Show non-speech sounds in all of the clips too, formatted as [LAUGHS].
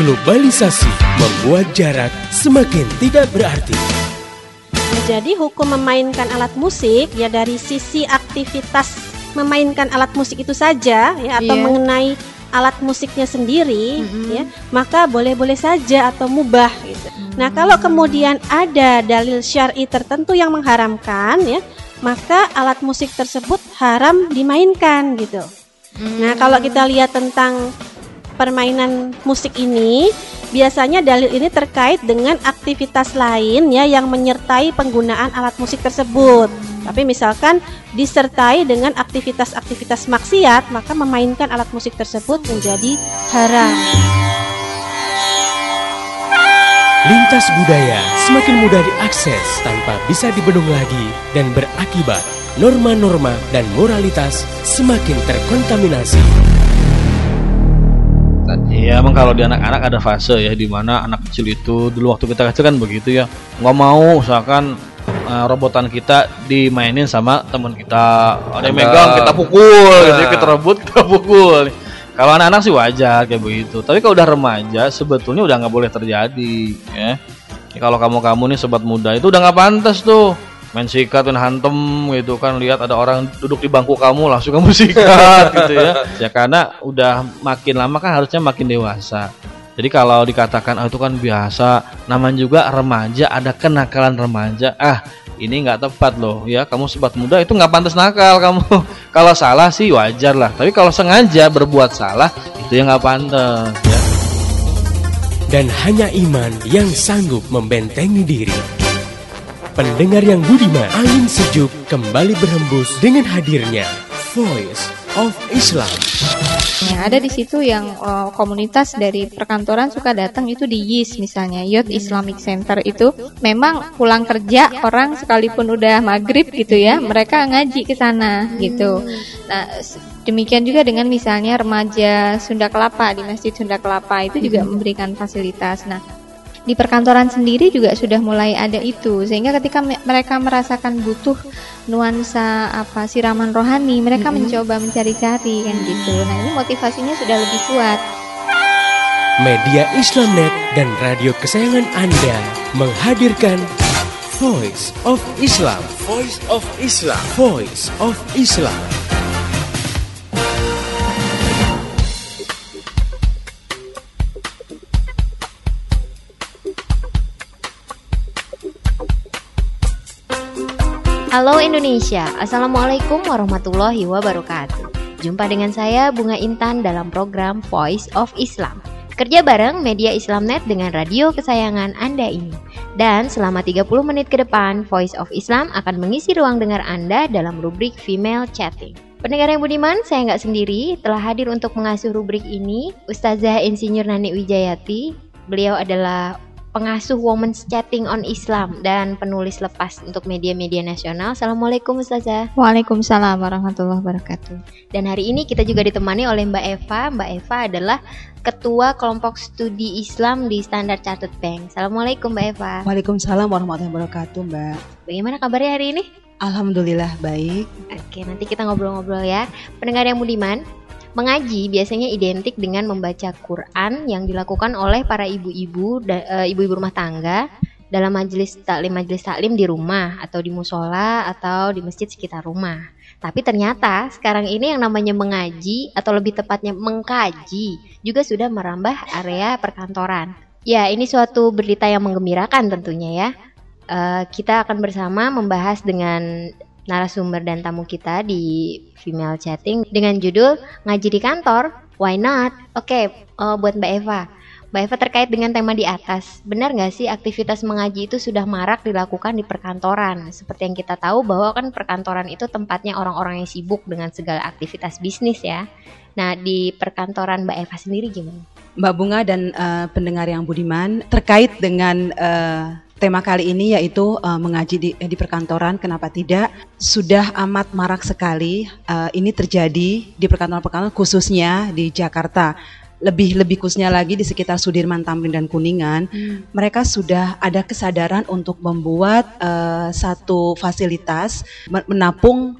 Globalisasi membuat jarak semakin tidak berarti. Jadi hukum memainkan alat musik ya dari sisi aktivitas memainkan alat musik itu saja ya atau Iya. mengenai alat musiknya sendiri Mhm. ya maka boleh-boleh saja atau mubah gitu. Nah, kalau kemudian ada dalil syar'i tertentu yang mengharamkan ya maka alat musik tersebut haram dimainkan gitu. Nah, kalau kita lihat tentang permainan musik ini, biasanya dalil ini terkait dengan aktivitas lain ya yang menyertai penggunaan alat musik tersebut. Tapi misalkan disertai dengan aktivitas-aktivitas maksiat, maka memainkan alat musik tersebut menjadi haram. Lintas budaya semakin mudah diakses tanpa bisa dibendung lagi dan berakibat norma-norma dan moralitas semakin terkontaminasi. Iya emang kalau di anak-anak ada fase ya di mana anak kecil itu dulu waktu kita kecil kan begitu ya. Nggak mau misalkan eh, robotan kita dimainin sama teman kita. Ada yang megang kita pukul. Gitu Nah. kita rebut kita pukul. Kalau anak-anak sih wajar kayak begitu. Tapi kalau udah remaja sebetulnya udah nggak boleh terjadi ya Ya, kalau kamu-kamu nih sobat muda itu udah nggak pantas tuh main sikat dan hantem gitu kan. Lihat ada orang duduk di bangku kamu langsung kamu [LAUGHS] sikat gitu ya. Ya karena udah makin lama kan harusnya makin dewasa. Jadi kalau dikatakan ah, itu kan biasa. Namanya juga remaja ada kenakalan remaja. Ah ini nggak tepat loh ya kamu sobat muda itu nggak pantas nakal kamu. [LAUGHS] Kalau salah sih wajar lah tapi kalau sengaja berbuat salah itu yang nggak pantas ya. Dan hanya iman yang sanggup membentengi diri. Pendengar yang budiman, angin sejuk kembali berhembus dengan hadirnya Voice of Islam. Nah, ada di situ yang eh, komunitas dari perkantoran suka datang itu di YIS misalnya, Youth Islamic Center itu memang pulang kerja orang sekalipun udah maghrib gitu ya, mereka ngaji ke sana gitu. Nah, demikian juga dengan misalnya remaja Sunda Kelapa di Masjid Sunda Kelapa itu juga memberikan fasilitas. Nah, di perkantoran sendiri juga sudah mulai ada itu sehingga ketika me- mereka merasakan butuh nuansa apa siraman rohani mereka mencoba mencari-cari kan gitu nah ini motivasinya sudah lebih kuat Media Islamnet dan radio kesayangan Anda menghadirkan Voice of Islam. Voice of Islam. Voice of Islam. Halo Indonesia, Assalamualaikum warahmatullahi wabarakatuh. Jumpa dengan saya Bunga Intan dalam program Voice of Islam. Kerja bareng media Islamnet dengan radio kesayangan Anda ini. Dan selama 30 menit ke depan Voice of Islam akan mengisi ruang dengar Anda dalam rubrik Female Chatting. Pendengar yang budiman, saya nggak sendiri telah hadir untuk mengasuh rubrik ini Ustazah Insinyur Nani Wijayati. Beliau adalah pengasuh Women's Chatting on Islam dan penulis lepas untuk media-media nasional. Assalamualaikum Ustazah. Waalaikumsalam warahmatullahi wabarakatuh Dan hari ini kita juga ditemani oleh Mbak Eva. Mbak Eva adalah Ketua Kelompok Studi Islam di Standard Chartered Bank. Assalamualaikum Mbak Eva. Waalaikumsalam warahmatullahi wabarakatuh, Mbak. Bagaimana kabarnya hari ini? Alhamdulillah baik. Oke, nanti kita ngobrol-ngobrol ya. Pendengar yang budiman, mengaji biasanya identik dengan membaca Quran yang dilakukan oleh para ibu-ibu eh, ibu-ibu rumah tangga dalam majelis taklim majelis taklim di rumah atau di musola atau di masjid sekitar rumah. Tapi ternyata sekarang ini yang namanya mengaji atau lebih tepatnya mengkaji juga sudah merambah area perkantoran. Ya, ini suatu berita yang menggembirakan tentunya ya. Eh, kita akan bersama membahas dengan narasumber dan tamu kita di Female Chatting dengan judul Ngaji di Kantor, Why Not? Oke, eh, buat Mbak Eva. Mbak Eva terkait dengan tema di atas, benar nggak sih aktivitas mengaji itu sudah marak dilakukan di perkantoran? Seperti yang kita tahu bahwa kan perkantoran itu tempatnya orang-orang yang sibuk dengan segala aktivitas bisnis ya. Nah, di perkantoran Mbak Eva sendiri gimana? Mbak Bunga dan eh, pendengar yang budiman terkait dengan eh, tema kali ini yaitu eh, mengaji di, di perkantoran. Kenapa tidak? Sudah amat marak sekali. eh, ini terjadi di perkantoran-perkantoran khususnya di Jakarta. Lebih lebih khususnya lagi di sekitar Sudirman, Tamrin dan Kuningan. Mereka sudah ada kesadaran untuk membuat eh, satu fasilitas men- menampung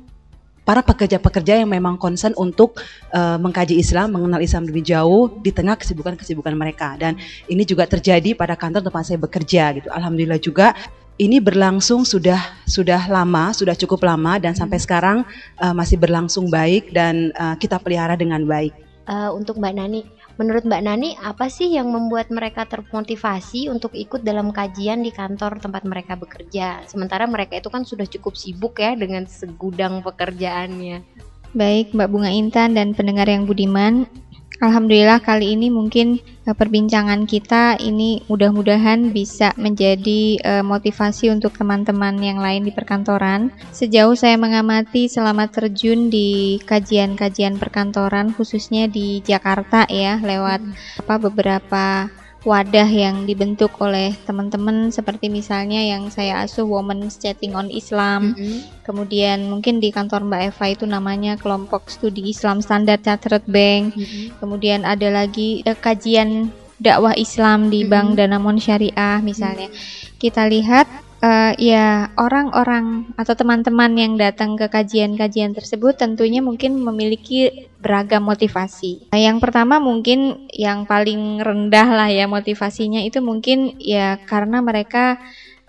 para pekerja-pekerja yang memang concern untuk uh, mengkaji Islam, mengenal Islam lebih jauh di tengah kesibukan-kesibukan mereka. Dan ini juga terjadi pada kantor tempat saya bekerja gitu. Alhamdulillah juga ini berlangsung sudah sudah lama, sudah cukup lama dan sampai sekarang uh, masih berlangsung baik dan uh, kita pelihara dengan baik. Uh, untuk Mbak Nani, menurut Mbak Nani apa sih yang membuat mereka termotivasi untuk ikut dalam kajian di kantor tempat mereka bekerja? Sementara mereka itu kan sudah cukup sibuk ya dengan segudang pekerjaannya. Baik, Mbak Bunga Intan dan pendengar yang budiman, Alhamdulillah kali ini mungkin uh, perbincangan kita ini mudah-mudahan bisa menjadi uh, motivasi untuk teman-teman yang lain di perkantoran. Sejauh saya mengamati selama terjun di kajian-kajian perkantoran khususnya di Jakarta ya lewat apa beberapa wadah yang dibentuk oleh teman-teman seperti misalnya yang saya asuh Women's Chatting on Islam. Mm -hmm. Kemudian mungkin di kantor Mbak Eva itu namanya kelompok studi Islam Standar Chartered Bank. Mm -hmm. Kemudian ada lagi eh, kajian dakwah Islam di mm -hmm. Bank Danamon Syariah misalnya. Mm -hmm. Kita lihat uh, ya orang-orang atau teman-teman yang datang ke kajian-kajian tersebut tentunya mungkin memiliki beragam motivasi. Nah, yang pertama mungkin yang paling rendah lah ya motivasinya itu mungkin ya karena mereka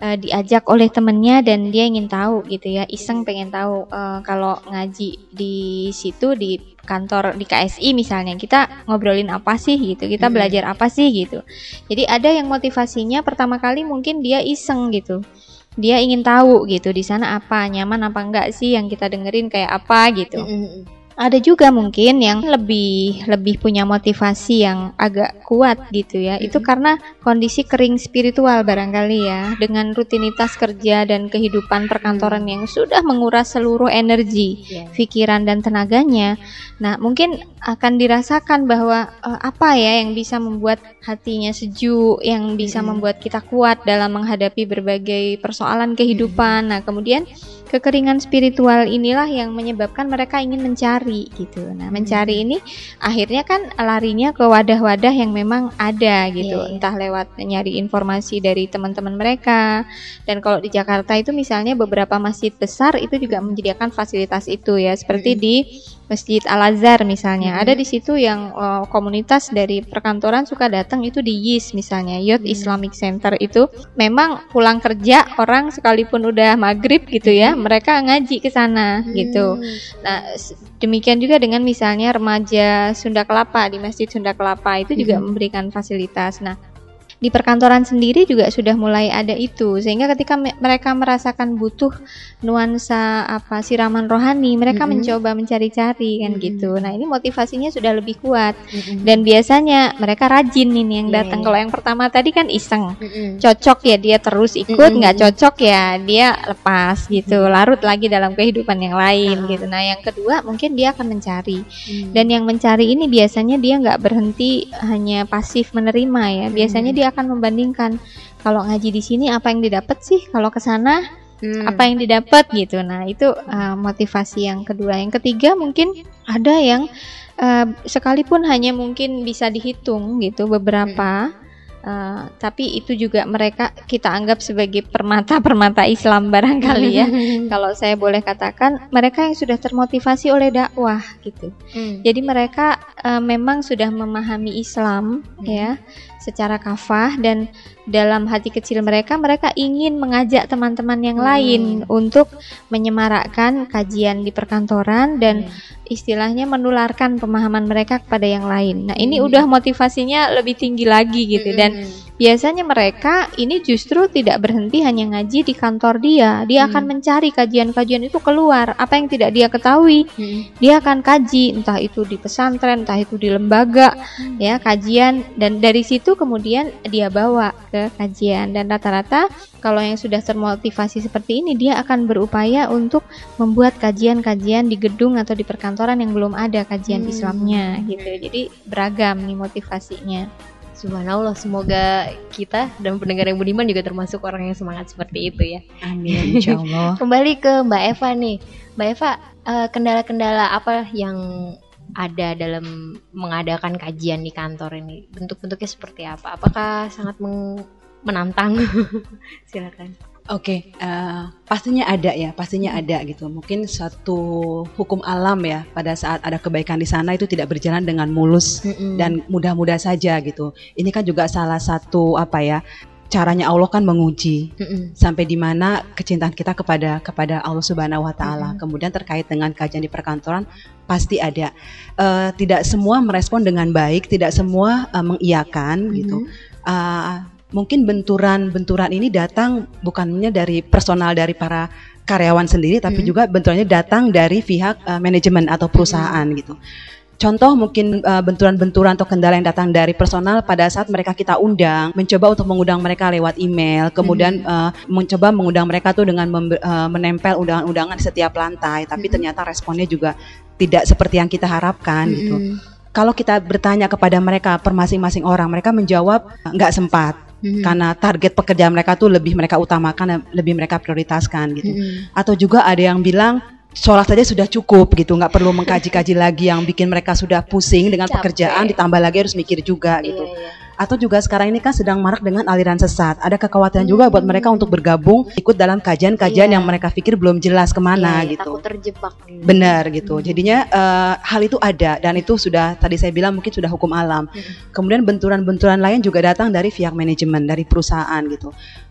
uh, diajak oleh temennya dan dia ingin tahu gitu ya iseng pengen tahu uh, kalau ngaji di situ di kantor di KSI misalnya kita ngobrolin apa sih gitu kita hmm. belajar apa sih gitu jadi ada yang motivasinya pertama kali mungkin dia iseng gitu dia ingin tahu gitu di sana apa nyaman apa enggak sih yang kita dengerin kayak apa gitu. Mm -hmm ada juga mungkin yang lebih lebih punya motivasi yang agak kuat gitu ya. Itu karena kondisi kering spiritual barangkali ya, dengan rutinitas kerja dan kehidupan perkantoran yang sudah menguras seluruh energi, iya. pikiran dan tenaganya. Nah, mungkin akan dirasakan bahwa uh, apa ya yang bisa membuat hatinya sejuk, yang bisa membuat kita kuat dalam menghadapi berbagai persoalan kehidupan. Nah, kemudian kekeringan spiritual inilah yang menyebabkan mereka ingin mencari gitu. Nah, mencari ini akhirnya kan larinya ke wadah-wadah yang memang ada gitu, yeah, yeah. entah lewat nyari informasi dari teman-teman mereka. Dan kalau di Jakarta itu misalnya beberapa masjid besar itu juga menyediakan fasilitas itu ya, seperti mm -hmm. di Masjid Al Azhar misalnya. Hmm. Ada di situ yang uh, komunitas dari perkantoran suka datang itu di YIS misalnya, Youth hmm. Islamic Center itu memang pulang kerja orang sekalipun udah maghrib gitu ya, hmm. mereka ngaji ke sana hmm. gitu. Nah, demikian juga dengan misalnya remaja Sunda Kelapa di Masjid Sunda Kelapa itu juga hmm. memberikan fasilitas. Nah, di perkantoran sendiri juga sudah mulai ada itu sehingga ketika me mereka merasakan butuh nuansa apa siraman rohani mereka mm -hmm. mencoba mencari-cari kan mm -hmm. gitu nah ini motivasinya sudah lebih kuat mm -hmm. dan biasanya mereka rajin ini yang iya, datang yeah, kalau yang pertama tadi kan iseng mm -hmm. cocok ya dia terus ikut nggak mm -hmm. cocok ya dia lepas gitu mm -hmm. larut lagi dalam kehidupan yang lain uh. gitu nah yang kedua mungkin dia akan mencari mm -hmm. dan yang mencari ini biasanya dia nggak berhenti hanya pasif menerima ya biasanya mm -hmm. dia akan membandingkan kalau ngaji di sini apa yang didapat sih kalau ke sana hmm. apa yang didapat gitu nah itu uh, motivasi yang kedua yang ketiga mungkin ada yang uh, sekalipun hanya mungkin bisa dihitung gitu beberapa hmm. Uh, tapi itu juga mereka kita anggap sebagai permata-permata Islam barangkali ya. [LAUGHS] Kalau saya boleh katakan, mereka yang sudah termotivasi oleh dakwah gitu. Hmm. Jadi mereka uh, memang sudah memahami Islam hmm. ya secara kafah dan dalam hati kecil mereka mereka ingin mengajak teman-teman yang hmm. lain untuk menyemarakkan kajian di perkantoran dan hmm. istilahnya menularkan pemahaman mereka kepada yang lain. Nah, ini hmm. udah motivasinya lebih tinggi lagi gitu hmm. dan biasanya mereka ini justru tidak berhenti hanya ngaji di kantor dia. Dia hmm. akan mencari kajian-kajian itu keluar. Apa yang tidak dia ketahui, hmm. dia akan kaji entah itu di pesantren, entah itu di lembaga hmm. ya, kajian dan dari situ kemudian dia bawa ke kajian dan rata-rata kalau yang sudah termotivasi seperti ini dia akan berupaya untuk membuat kajian-kajian di gedung atau di perkantoran yang belum ada kajian hmm. Islamnya gitu. Jadi beragam nih motivasinya. Subhanallah, semoga kita dan pendengar yang budiman juga termasuk orang yang semangat seperti itu ya. Amin, [LAUGHS] insya Allah. Kembali ke Mbak Eva nih. Mbak Eva, eh, kendala-kendala apa yang ada dalam mengadakan kajian di kantor ini? Bentuk-bentuknya seperti apa? Apakah sangat menantang? [LAUGHS] Silakan. Oke, eh, pastinya ada ya, pastinya ada gitu. Mungkin suatu hukum alam ya, pada saat ada kebaikan di sana itu tidak berjalan dengan mulus Mm-mm. dan mudah-mudah saja gitu. Ini kan juga salah satu apa ya, caranya Allah kan menguji Mm-mm. sampai di mana kecintaan kita kepada kepada Allah Subhanahu Wa Taala. Kemudian terkait dengan kajian di perkantoran pasti ada. Eh, tidak semua merespon dengan baik, tidak semua eh, mengiyakan gitu. Uh, mungkin benturan-benturan ini datang bukannya dari personal dari para karyawan sendiri, tapi Hmm. juga benturannya datang dari pihak uh, manajemen atau perusahaan gitu. Contoh mungkin uh, benturan-benturan atau kendala yang datang dari personal pada saat mereka kita undang, mencoba untuk mengundang mereka lewat email, kemudian uh, mencoba mengundang mereka tuh dengan membe- uh, menempel undangan-undangan di setiap lantai, tapi ternyata responnya juga tidak seperti yang kita harapkan gitu Mm-mm. kalau kita bertanya kepada mereka per masing-masing orang, mereka menjawab nggak sempat Mm-mm. karena target pekerjaan mereka tuh lebih mereka utamakan lebih mereka prioritaskan gitu. Mm-mm. Atau juga ada yang bilang sholat saja sudah cukup gitu, nggak perlu mengkaji-kaji lagi yang bikin mereka sudah pusing dengan Capek. pekerjaan, ditambah lagi harus mikir juga gitu. Iya, iya. Atau juga sekarang ini kan sedang marak dengan aliran sesat. Ada kekhawatiran juga buat mereka untuk bergabung ikut dalam kajian-kajian Iya. yang mereka pikir belum jelas ke mana Iya, iya, gitu. Takut terjebak. Benar gitu. Jadinya eh, hal itu ada dan itu sudah tadi saya bilang mungkin sudah hukum alam. Kemudian benturan-benturan lain juga datang dari pihak manajemen dari perusahaan gitu.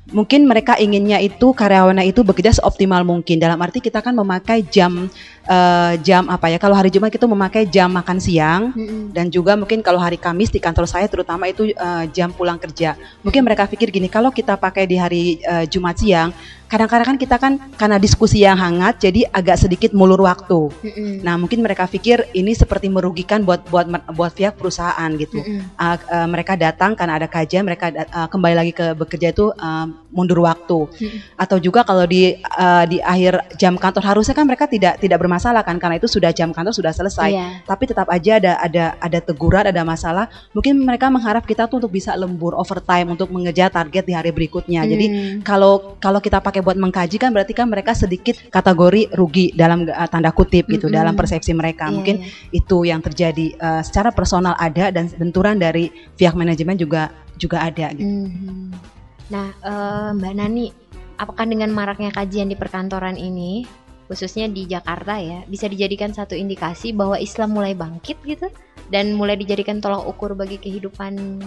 Mungkin mereka inginnya itu karyawannya itu bekerja seoptimal mungkin. Dalam arti kita kan memakai jam eh, jam apa ya? Kalau hari Jumat kita memakai jam makan siang Mm-mm. dan juga mungkin kalau hari Kamis di kantor saya terutama itu eh, jam pulang kerja. Mungkin mereka pikir gini, kalau kita pakai di hari eh, Jumat siang, kadang-kadang kan kita kan karena diskusi yang hangat jadi agak sedikit mulur waktu. Mm-mm. Nah, mungkin mereka pikir ini seperti merugikan buat buat buat pihak perusahaan gitu. Mm-mm. Uh, uh, mereka datang karena ada kajian, mereka uh, kembali lagi ke bekerja itu uh, mundur waktu. Mm-mm. Atau juga kalau di uh, di akhir jam kantor harusnya kan mereka tidak tidak bermasalah kan karena itu sudah jam kantor sudah selesai. Iya. Tapi tetap aja ada ada ada teguran, ada masalah. Mungkin mereka mengharap kita tuh untuk bisa lembur overtime untuk mengejar target di hari berikutnya. Jadi Hmm. kalau kalau kita pakai buat mengkaji kan berarti kan mereka sedikit kategori rugi dalam uh, tanda kutip gitu Mm-mm. dalam persepsi mereka. Iya, Mungkin iya. itu yang terjadi uh, secara personal ada dan benturan dari pihak manajemen juga juga ada gitu. Mhm. Nah, eh, Mbak Nani, apakah dengan maraknya kajian di perkantoran ini, khususnya di Jakarta ya, bisa dijadikan satu indikasi bahwa Islam mulai bangkit gitu dan mulai dijadikan tolak ukur bagi kehidupan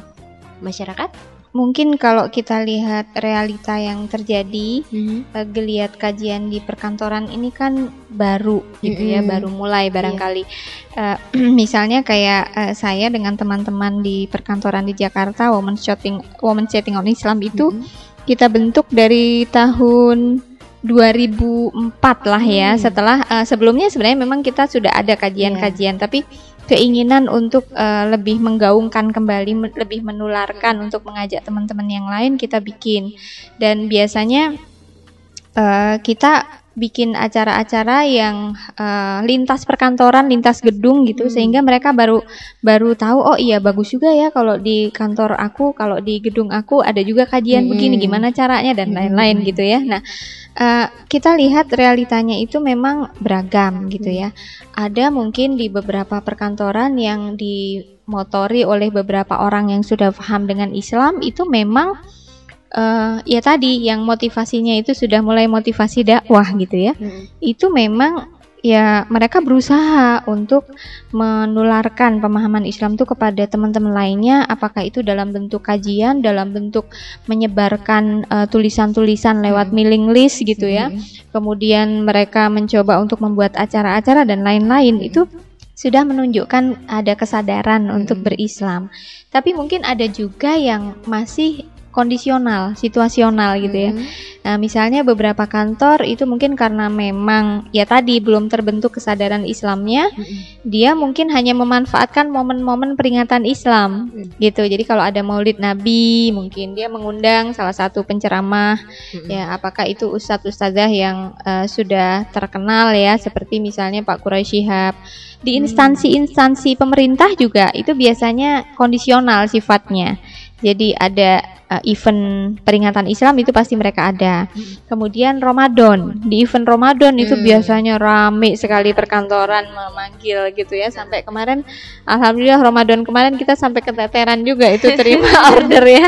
masyarakat? Mungkin kalau kita lihat realita yang terjadi, eh, geliat kajian di perkantoran ini kan baru gitu ya, Mm-mm. baru mulai barangkali. Eh, [CLEARS THROAT] misalnya kayak eh, saya dengan teman-teman di perkantoran di Jakarta, Women Chatting Women Chatting on Islam itu Mhm. kita bentuk dari tahun 2004 lah ya. Hmm. Setelah eh, sebelumnya sebenarnya memang kita sudah ada kajian-kajian, tapi keinginan untuk eh, lebih menggaungkan kembali, lebih menularkan untuk mengajak teman-teman yang lain kita bikin. Dan biasanya eh, kita bikin acara-acara yang eh, lintas perkantoran, lintas gedung gitu, Hmm. sehingga mereka baru baru tahu oh iya bagus juga ya kalau di kantor aku, kalau di gedung aku ada juga kajian begini, Hmm. gimana caranya dan Hmm. lain-lain gitu ya. Nah eh, kita lihat realitanya itu memang beragam gitu ya. Ada mungkin di beberapa perkantoran yang dimotori oleh beberapa orang yang sudah paham dengan Islam itu memang eh, ya tadi yang motivasinya itu sudah mulai motivasi dakwah gitu ya. Mhm. Itu memang ya mereka berusaha untuk menularkan pemahaman Islam itu kepada teman-teman lainnya apakah itu dalam bentuk kajian, dalam bentuk menyebarkan eh, tulisan-tulisan lewat Hmm. mailing list gitu ya Mhm. kemudian mereka mencoba untuk membuat acara-acara dan lain-lain itu sudah menunjukkan ada kesadaran untuk Mm-mm. berislam. Tapi mungkin ada juga yang masih kondisional, situasional gitu ya. Mhm. Nah, misalnya beberapa kantor itu mungkin karena memang ya tadi belum terbentuk kesadaran Islamnya, Mhm. dia mungkin hanya memanfaatkan momen-momen peringatan Islam Hmm. gitu. Jadi kalau ada Maulid Nabi, mungkin dia mengundang salah satu penceramah Mhm. ya apakah itu ustadz ustazah yang eh, sudah terkenal ya seperti misalnya Pak Quraisy Shihab di instansi-instansi pemerintah juga itu biasanya kondisional sifatnya jadi ada uh, event peringatan Islam itu pasti mereka ada. Kemudian Ramadan, di event Ramadan itu Hmm. biasanya rame sekali perkantoran memanggil gitu ya. Sampai kemarin alhamdulillah Ramadan kemarin kita sampai keteteran juga itu terima [LAUGHS] order ya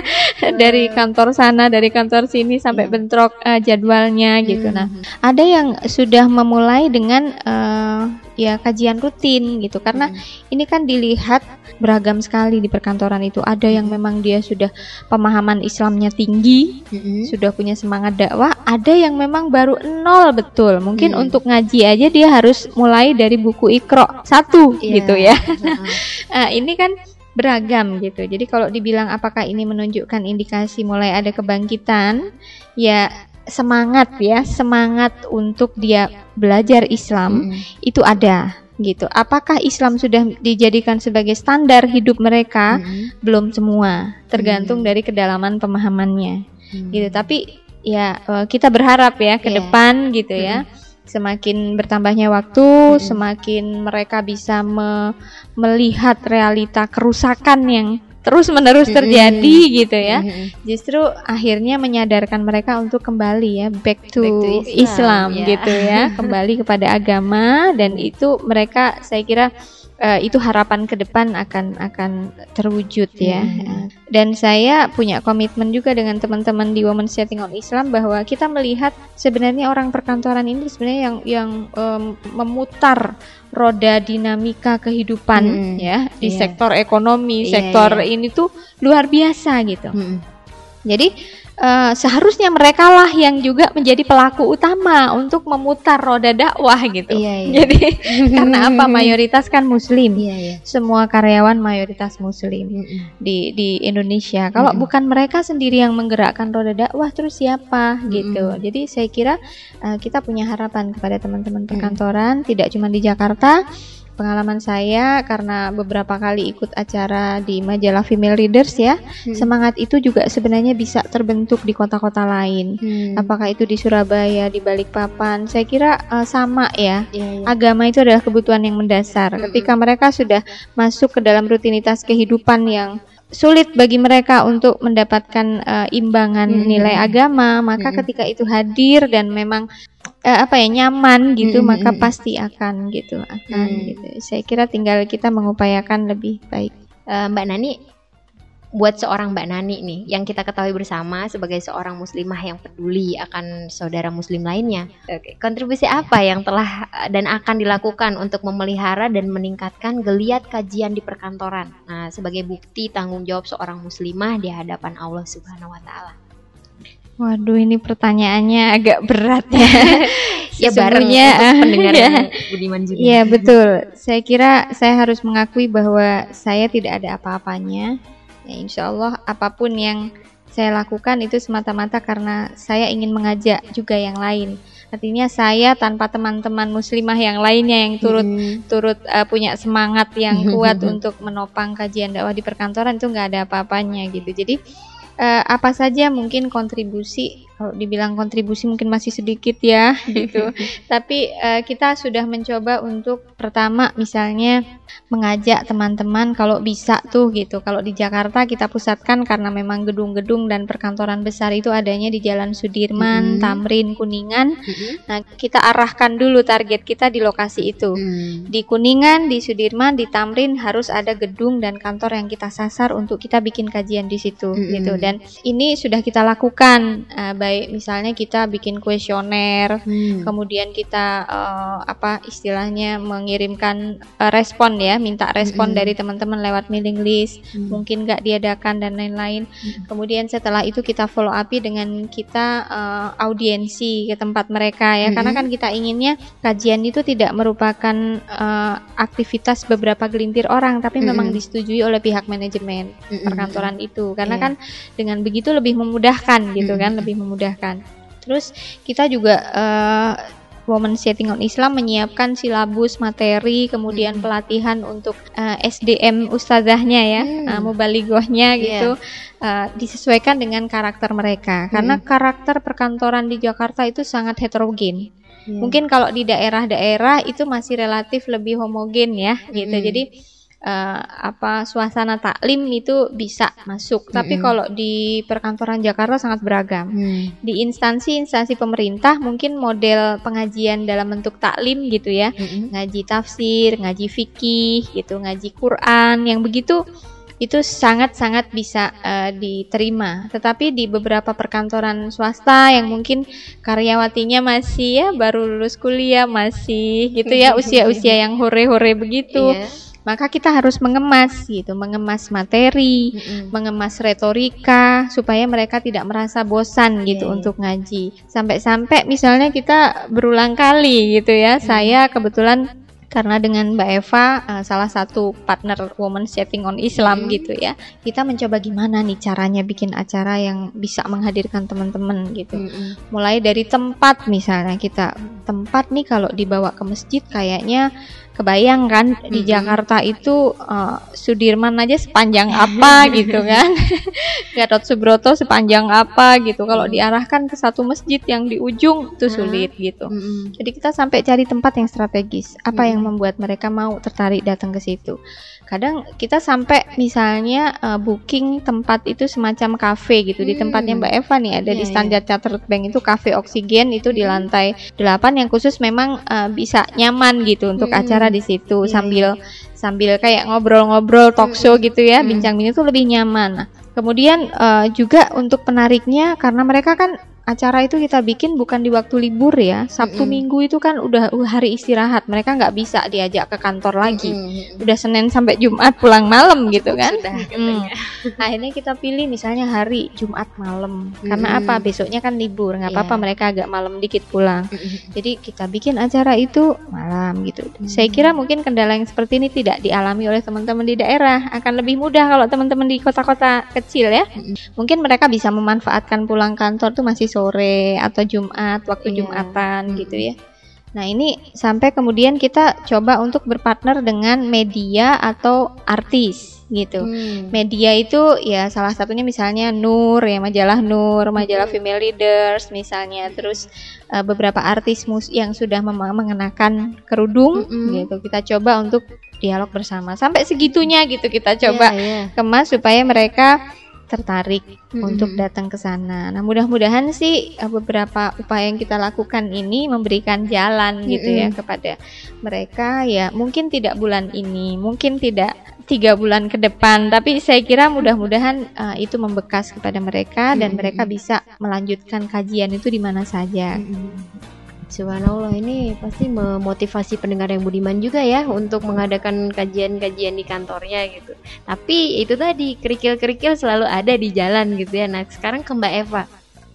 dari kantor sana, dari kantor sini sampai bentrok uh, jadwalnya gitu. Nah, ada yang sudah memulai dengan eh, ya kajian rutin gitu karena ini kan dilihat beragam sekali di perkantoran itu ada yang memang dia sudah pemahaman Islamnya tinggi Mm-mm. sudah punya semangat dakwah ada yang memang baru nol betul mungkin Hmm. untuk ngaji aja dia harus mulai dari buku ikro satu Iya. gitu ya [LAUGHS] Heeh. Ah, [LAUGHS] ini kan beragam gitu. Jadi kalau dibilang apakah ini menunjukkan indikasi mulai ada kebangkitan, ya semangat ya, semangat untuk dia belajar Islam Mm-mm. itu ada gitu. Apakah Islam sudah dijadikan sebagai standar hidup mereka? Mm-mm. Belum semua, tergantung Hmm. dari kedalaman pemahamannya Mm. gitu. Tapi ya eh, kita berharap ya ke Iya. depan gitu ya. Semakin bertambahnya waktu, Mm-mm. semakin mereka bisa me- melihat realita kerusakan yang terus-menerus Mm-mm. terjadi gitu ya. Mm-mm. Justru akhirnya menyadarkan mereka untuk kembali ya back to, Back to Islam, Islam, ya. gitu ya, [LAUGHS] kembali kepada agama dan itu mereka saya kira eh, itu harapan ke depan akan akan terwujud ya. Hmm. Dan saya punya komitmen juga dengan teman-teman di Women Setting on Islam bahwa kita melihat sebenarnya orang perkantoran ini sebenarnya yang yang em, memutar roda dinamika kehidupan Mm-mm. ya di Iya. sektor ekonomi, Iya, sektor iya. ini tuh luar biasa gitu. Mm-mm. Jadi eh, seharusnya mereka lah yang juga menjadi pelaku utama untuk memutar roda dakwah gitu. Iya, iya. Jadi [LAUGHS] karena apa mayoritas kan muslim. Iya, iya. Semua karyawan mayoritas muslim Mm-mm. di di Indonesia. Kalau Mm-mm. bukan mereka sendiri yang menggerakkan roda dakwah terus siapa gitu. Mm-mm. Jadi saya kira eh, kita punya harapan kepada teman-teman perkantoran tidak cuma di Jakarta. Pengalaman saya karena beberapa kali ikut acara di majalah Female Readers ya, Hmm. semangat itu juga sebenarnya bisa terbentuk di kota-kota lain. Hmm. Apakah itu di Surabaya, di Balikpapan? Saya kira eh, sama ya Iya, iya. agama itu adalah kebutuhan yang mendasar. Mm-mm. Ketika mereka sudah masuk ke dalam rutinitas kehidupan yang sulit bagi mereka untuk mendapatkan eh, imbangan Mm-mm. nilai agama, maka Mm-mm. ketika itu hadir dan memang eh, apa ya nyaman gitu, Mm-mm. maka pasti akan gitu, akan Mm. gitu. Saya kira tinggal kita mengupayakan lebih baik. Eh, Mbak Nani buat seorang Mbak Nani nih yang kita ketahui bersama sebagai seorang muslimah yang peduli akan saudara muslim lainnya. Oke, kontribusi apa yang telah eh, dan akan dilakukan untuk memelihara dan meningkatkan geliat kajian di perkantoran? Nah, sebagai bukti tanggung jawab seorang muslimah di hadapan Allah Subhanahu wa taala. Waduh, ini pertanyaannya agak berat ya. [LAUGHS] Ya Sesungguhnya, untuk pendengar ya. Budiman juga. Iya betul. Saya kira saya harus mengakui bahwa saya tidak ada apa-apanya. Ya, insya Allah apa pun yang saya lakukan itu semata-mata karena saya ingin mengajak juga yang lain. Artinya saya tanpa teman-teman muslimah yang lainnya yang turut Mm-mm. turut uh, punya semangat yang kuat untuk menopang kajian dakwah di perkantoran itu nggak ada apa-apanya gitu. Jadi uh, apa saja mungkin kontribusi kalau dibilang kontribusi mungkin masih sedikit ya [LAUGHS] gitu. Tapi uh, kita sudah mencoba untuk pertama misalnya mengajak teman-teman kalau bisa tuh gitu. Kalau di Jakarta kita pusatkan karena memang gedung-gedung dan perkantoran besar itu adanya di Jalan Sudirman, Mhm. Tamrin, Kuningan. Mm-mm. Nah, kita arahkan dulu target kita di lokasi itu. Mm. Di Kuningan, di Sudirman, di Tamrin harus ada gedung dan kantor yang kita sasar untuk kita bikin kajian di situ Mm-mm. gitu. Dan ini sudah kita lakukan eh, baik misalnya kita bikin kuesioner, Mm. kemudian kita eh, apa istilahnya mengirimkan eh, respon ya, minta respon Mm-mm. dari teman-teman lewat mailing list, Mm. mungkin nggak diadakan dan lain-lain. Mm. Kemudian setelah itu kita follow up dengan kita eh, audiensi ke tempat mereka ya, karena Mm-mm. kan kita inginnya kajian itu tidak merupakan eh, aktivitas beberapa gelintir orang, tapi memang Mm-mm. disetujui oleh pihak manajemen Mm-mm. perkantoran itu, karena Iya. kan dengan begitu lebih memudahkan gitu kan, Mm-mm. lebih memudahkan. Terus kita juga eh, Women Setting on Islam menyiapkan silabus materi, kemudian Mm. pelatihan untuk eh, SDM ustazahnya ya, Mm. eh, mubalighahnya Iya. gitu, eh, disesuaikan dengan karakter mereka. Karena karakter perkantoran di Jakarta itu sangat heterogen. Iya. Mungkin kalau di daerah-daerah itu masih relatif lebih homogen ya, gitu. Mm. Jadi eh, apa suasana taklim itu bisa masuk. Tapi Mm-mm. kalau di perkantoran Jakarta sangat beragam. Hmm. Di instansi-instansi pemerintah mungkin model pengajian dalam bentuk taklim gitu ya. Mm-mm. Ngaji tafsir, ngaji fikih gitu, ngaji Quran yang begitu itu sangat-sangat bisa eh, diterima. Tetapi di beberapa perkantoran swasta yang mungkin karyawatinya masih ya baru lulus kuliah masih gitu ya [LAUGHS] usia-usia yang hore-hore begitu Iya. Maka kita harus mengemas gitu mengemas materi Mm-mm. mengemas retorika supaya mereka tidak merasa bosan gitu Iya, iya. untuk ngaji sampai-sampai misalnya kita berulang kali gitu ya saya kebetulan karena dengan Mbak Eva eh, salah satu partner woman setting on Islam Hmm. gitu ya kita mencoba gimana nih caranya bikin acara yang bisa menghadirkan teman-teman gitu Mm-mm. mulai dari tempat misalnya kita tempat nih kalau dibawa ke masjid kayaknya kebayang kan di Mm-mm. Jakarta itu eh, Sudirman aja sepanjang apa [LAUGHS] gitu kan [LAUGHS] Gatot Subroto sepanjang apa gitu kalau diarahkan ke satu masjid yang di ujung itu sulit gitu Mm-mm. jadi kita sampai cari tempat yang strategis apa yang Mm-mm. membuat mereka mau tertarik datang ke situ kadang kita sampai misalnya eh, booking tempat itu semacam kafe gitu di Hmm. tempatnya Mbak Eva nih ada di Iya, Standard Chartered Bank itu kafe oksigen itu di lantai 8 yang khusus memang eh, bisa nyaman gitu untuk Hmm. acara di situ Iya, sambil sambil kayak ngobrol-ngobrol talk show gitu ya Hmm. bincang-bincang itu lebih nyaman Nah, kemudian eh, juga untuk penariknya karena mereka kan acara itu kita bikin bukan di waktu libur ya Sabtu Mm-mm. Minggu itu kan udah hari istirahat mereka nggak bisa diajak ke kantor lagi Mm-mm. udah Senin sampai Jumat pulang malam [LAUGHS] gitu kan Sudah, Hmm. akhirnya kita pilih misalnya hari Jumat malam karena Mm-mm. apa besoknya kan libur nggak apa-apa Iya. mereka agak malam dikit pulang Mm-mm. jadi kita bikin acara itu malam gitu saya kira mungkin kendala yang seperti ini tidak dialami oleh teman-teman di daerah akan lebih mudah kalau teman-teman di kota-kota kecil ya Mm-mm. mungkin mereka bisa memanfaatkan pulang kantor tuh masih sore atau Jumat waktu Iya. Jumatan Mm-mm. gitu ya Nah ini sampai kemudian kita coba untuk berpartner dengan media atau artis gitu. Hmm. Media itu ya salah satunya misalnya Nur ya majalah Nur, majalah Female Leaders misalnya, terus eh, beberapa artis mus yang sudah mengenakan kerudung Mm-mm. gitu. Kita coba untuk dialog bersama sampai segitunya gitu kita coba Iya, iya. kemas supaya mereka tertarik Mm-mm. untuk datang ke sana. Nah, mudah-mudahan sih eh, beberapa upaya yang kita lakukan ini memberikan jalan gitu ya kepada mereka ya mungkin tidak bulan ini, mungkin tidak tiga bulan ke depan, tapi saya kira mudah-mudahan eh, itu membekas kepada mereka dan Mm-mm. mereka bisa melanjutkan kajian itu di mana saja. Mm-mm. Subhanallah ini pasti memotivasi pendengar yang budiman juga ya untuk mengadakan kajian-kajian di kantornya gitu. Tapi itu tadi kerikil-kerikil selalu ada di jalan gitu ya. Nah sekarang ke Mbak Eva,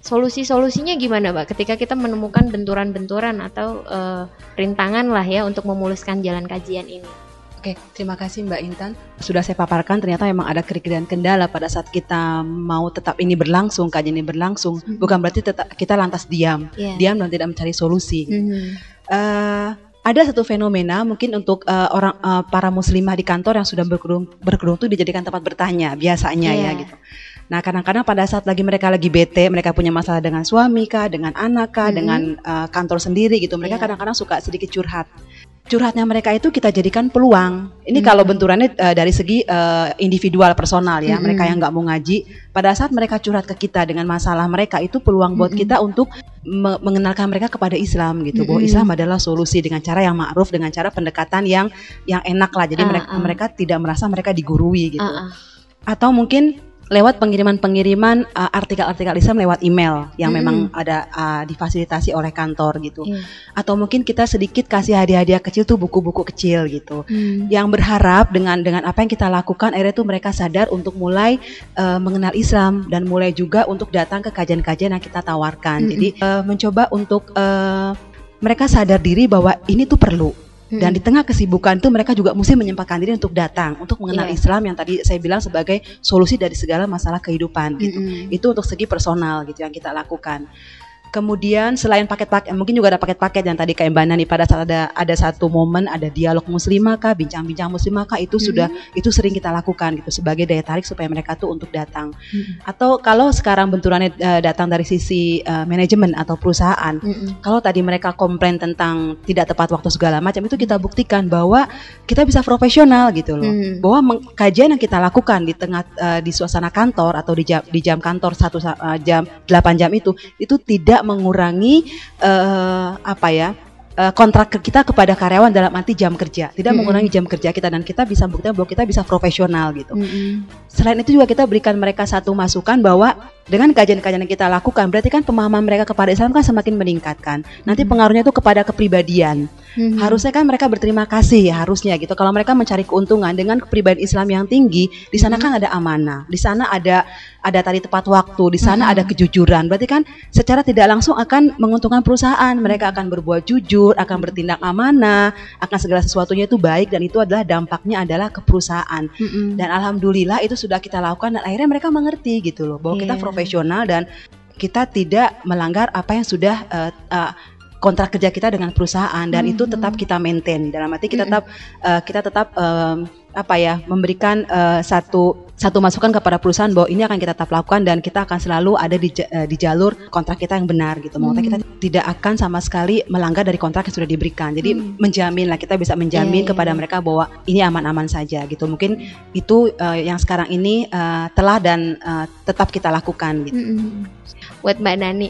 solusi-solusinya gimana Mbak? Ketika kita menemukan benturan-benturan atau eh, rintangan lah ya untuk memuluskan jalan kajian ini. Oke, terima kasih Mbak Intan. Sudah saya paparkan ternyata memang ada kerikil dan kendala pada saat kita mau tetap ini berlangsung, kajian ini berlangsung. Mhm. Bukan berarti tetap kita lantas diam, Iya. diam dan tidak mencari solusi. Mhm. Eh, ada satu fenomena mungkin untuk eh, orang eh, para muslimah di kantor yang sudah berkerudung berkerudung itu dijadikan tempat bertanya biasanya Iya. ya gitu. Nah kadang-kadang pada saat lagi mereka lagi bete, mereka punya masalah dengan suami kah, dengan anak kah, Mhm. dengan eh, kantor sendiri gitu. Mereka Iya. kadang-kadang suka sedikit curhat. Curhatnya mereka itu kita jadikan peluang. Ini Mhm. kalau benturannya eh, dari segi eh, individual personal ya, Mhm. mereka yang nggak mau ngaji. Pada saat mereka curhat ke kita dengan masalah mereka itu peluang buat Mhm. kita untuk me- mengenalkan mereka kepada Islam gitu. Bahwa Mhm. Islam adalah solusi dengan cara yang ma'ruf, dengan cara pendekatan yang yang enak lah. Jadi Ah, mereka ah. mereka tidak merasa mereka digurui gitu. Ah, ah. Atau mungkin lewat pengiriman-pengiriman uh, artikel-artikel Islam lewat email yang Mm-mm. memang ada uh, difasilitasi oleh kantor gitu. Iya. Atau mungkin kita sedikit kasih hadiah-hadiah kecil tuh buku-buku kecil gitu. Hmm. Yang berharap dengan dengan apa yang kita lakukan akhirnya tuh mereka sadar untuk mulai uh, mengenal Islam dan mulai juga untuk datang ke kajian-kajian yang kita tawarkan. Mm-mm. Jadi uh, mencoba untuk uh, mereka sadar diri bahwa ini tuh perlu. Dan di tengah kesibukan itu mereka juga mesti menyempatkan diri untuk datang, untuk mengenal Iya. Islam yang tadi saya bilang sebagai solusi dari segala masalah kehidupan gitu. Mm-mm. Itu untuk segi personal gitu yang kita lakukan. Kemudian selain paket-paket, mungkin juga ada paket-paket yang tadi kayak Mbak Nani pada saat ada ada satu momen ada dialog muslimah kah, bincang-bincang muslimah kah itu sudah itu sering kita lakukan gitu sebagai daya tarik supaya mereka tuh untuk datang. Atau kalau sekarang benturannya eh, datang dari sisi eh, manajemen atau perusahaan, kalau tadi mereka komplain tentang tidak tepat waktu segala macam itu kita buktikan bahwa kita bisa profesional gitu loh. Hmm. Bahwa kajian yang kita lakukan di tengah eh, di suasana kantor atau di jam di jam kantor satu sa- eh, jam 8 jam itu itu tidak mengurangi eh, apa ya? eh, kontrak kita kepada karyawan dalam arti jam kerja, tidak Mm-mm. mengurangi jam kerja kita dan kita bisa buktikan bahwa kita bisa profesional gitu. Mm-mm. Selain itu juga kita berikan mereka satu masukan bahwa dengan kajian-kajian yang kita lakukan berarti kan pemahaman mereka kepada Islam kan semakin meningkatkan. Nanti pengaruhnya itu kepada kepribadian. Mhm. Harusnya kan mereka berterima kasih ya harusnya gitu. Kalau mereka mencari keuntungan dengan kepribadian Islam yang tinggi, di sana kan ada amanah, di sana ada ada tadi tepat waktu, di sana ada kejujuran. Berarti kan secara tidak langsung akan menguntungkan perusahaan. Mereka akan berbuat jujur, akan bertindak amanah, akan segala sesuatunya itu baik dan itu adalah dampaknya adalah ke perusahaan. Mm-mm. Dan alhamdulillah itu sudah kita lakukan dan akhirnya mereka mengerti gitu loh bahwa kita Iya. Profesional dan kita tidak melanggar apa yang sudah eh, eh, kontrak kerja kita dengan perusahaan dan itu tetap kita maintain dalam arti kita tetap eh, kita tetap em, apa ya memberikan eh, satu satu masukan kepada perusahaan bahwa ini akan kita tetap lakukan dan kita akan selalu ada di eh, di jalur kontrak kita yang benar gitu. Maksudnya kita tidak akan sama sekali melanggar dari kontrak yang sudah diberikan. Jadi menjamin lah kita bisa menjamin Iya, iya, kepada iya. mereka bahwa ini aman-aman saja gitu. Mungkin itu eh, yang sekarang ini eh, telah dan eh, tetap kita lakukan gitu. Mm-mm. Buat Mbak Nani,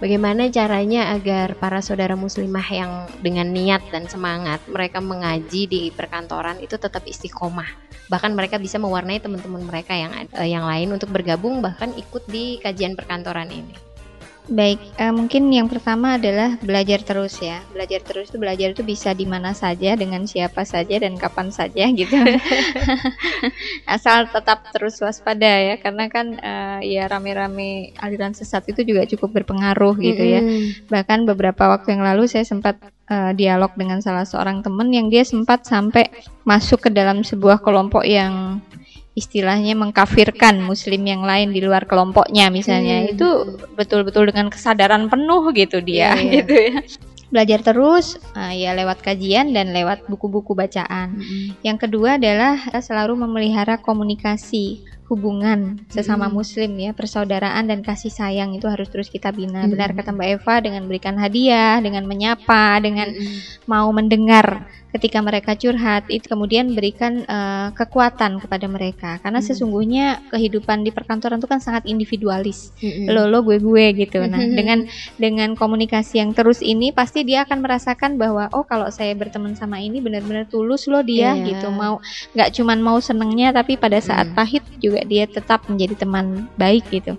bagaimana caranya agar para saudara muslimah yang dengan niat dan semangat mereka mengaji di perkantoran itu tetap istiqomah. Bahkan mereka bisa mewarnai teman-teman mereka yang eh, yang lain untuk bergabung bahkan ikut di kajian perkantoran ini. Baik, eh, mungkin yang pertama adalah belajar terus ya. Belajar terus itu belajar itu bisa di mana saja, dengan siapa saja dan kapan saja gitu. [LAUGHS] Asal tetap terus waspada ya, karena kan eh, ya rame-rame aliran sesat itu juga cukup berpengaruh gitu ya. Mm-mm. Bahkan beberapa waktu yang lalu saya sempat eh, dialog dengan salah seorang teman yang dia sempat sampai masuk ke dalam sebuah kelompok yang istilahnya mengkafirkan muslim yang lain di luar kelompoknya misalnya Hmm. itu betul-betul dengan kesadaran penuh gitu dia Iya, iya. [LAUGHS] gitu ya belajar terus eh, ya lewat kajian dan lewat buku-buku bacaan Mm-mm. yang kedua adalah selalu memelihara komunikasi hubungan sesama Mm. muslim ya, persaudaraan dan kasih sayang itu harus terus kita bina. Mm. Benar kata Mbak Eva dengan berikan hadiah, dengan menyapa, dengan Mm-mm. mau mendengar ketika mereka curhat, itu kemudian berikan eh, kekuatan kepada mereka. Karena Mm. sesungguhnya kehidupan di perkantoran itu kan sangat individualis. Mm-mm. Lo lo gue gue gitu. Nah, Mhm. dengan dengan komunikasi yang terus ini pasti dia akan merasakan bahwa oh kalau saya berteman sama ini benar-benar tulus loh dia Iya. gitu. Mau nggak cuman mau senengnya tapi pada saat Mm. pahit juga dia tetap menjadi teman baik gitu.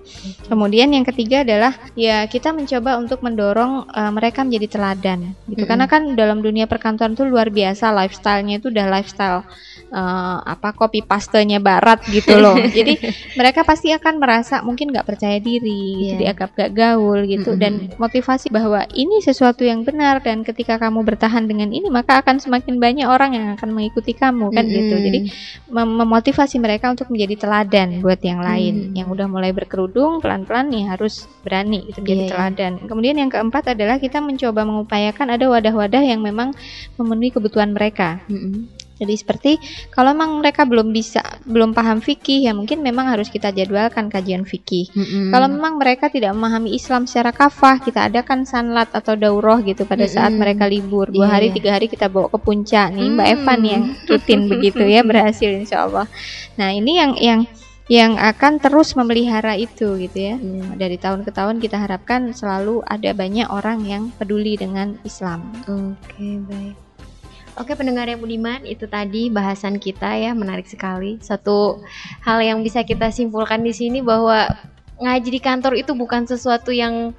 Kemudian yang ketiga adalah ya kita mencoba untuk mendorong eh, mereka menjadi teladan gitu. Mm-mm. Karena kan dalam dunia perkantoran itu luar biasa lifestyle-nya itu udah lifestyle eh, apa copy pastenya barat gitu loh. [LAUGHS] Jadi mereka pasti akan merasa mungkin nggak percaya diri, Iya. jadi agak gak gaul gitu Mm-mm. dan motivasi bahwa ini sesuatu yang benar dan ketika kamu bertahan dengan ini maka akan semakin banyak orang yang akan mengikuti kamu kan gitu. Mm-mm. Jadi mem- memotivasi mereka untuk menjadi teladan buat yang lain Hmm. yang udah mulai berkerudung pelan-pelan nih harus berani itu menjadi Iya, iya. teladan. Kemudian yang keempat adalah kita mencoba mengupayakan ada wadah-wadah yang memang memenuhi kebutuhan mereka. Mm-mm. Jadi seperti kalau memang mereka belum bisa belum paham fikih ya mungkin memang harus kita jadwalkan kajian fikih. Mm-mm. Kalau memang mereka tidak memahami Islam secara kafah, kita adakan sanlat atau daurah gitu pada saat Mm-mm. mereka libur. Dua Iya, hari, iya. tiga hari kita bawa ke puncak nih. Mbak Hmm. Evan yang rutin begitu ya berhasil insya Allah. Nah ini yang yang yang akan terus memelihara itu gitu ya. Iya. Dari tahun ke tahun kita harapkan selalu ada banyak orang yang peduli dengan Islam. Oke, baik. Oke, pendengar yang budiman, itu tadi bahasan kita ya, menarik sekali. Satu hal yang bisa kita simpulkan di sini bahwa ngaji di kantor itu bukan sesuatu yang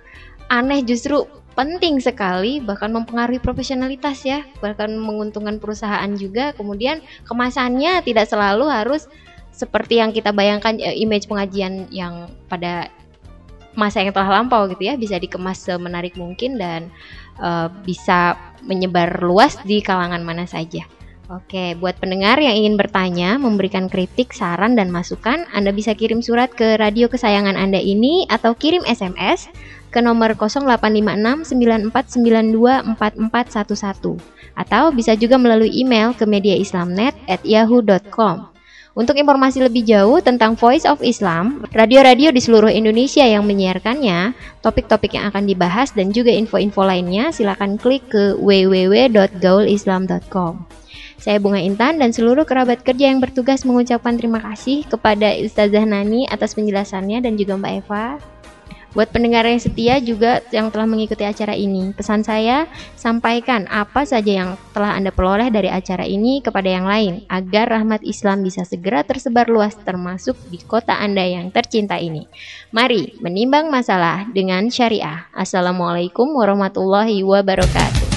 aneh, justru penting sekali, bahkan mempengaruhi profesionalitas ya, bahkan menguntungkan perusahaan juga. Kemudian kemasannya tidak selalu harus seperti yang kita bayangkan eh, image pengajian yang pada masa yang telah lampau gitu ya, bisa dikemas semenarik mungkin dan eh, bisa menyebar luas di kalangan mana saja. Oke, buat pendengar yang ingin bertanya, memberikan kritik, saran, dan masukan, Anda bisa kirim surat ke radio kesayangan Anda ini atau kirim SMS ke nomor 085694924411 atau bisa juga melalui email ke mediaislamnet@yahoo.com. Untuk informasi lebih jauh tentang Voice of Islam, radio-radio di seluruh Indonesia yang menyiarkannya, topik-topik yang akan dibahas dan juga info-info lainnya, silakan klik ke www.gaulislam.com. Saya Bunga Intan dan seluruh kerabat kerja yang bertugas mengucapkan terima kasih kepada Ustazah Nani atas penjelasannya dan juga Mbak Eva. Buat pendengar yang setia juga yang telah mengikuti acara ini, pesan saya sampaikan apa saja yang telah Anda peroleh dari acara ini kepada yang lain agar rahmat Islam bisa segera tersebar luas termasuk di kota Anda yang tercinta ini. Mari menimbang masalah dengan syariah. Assalamualaikum warahmatullahi wabarakatuh.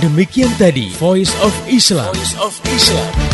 Demikian tadi Voice of Islam. Voice of Islam.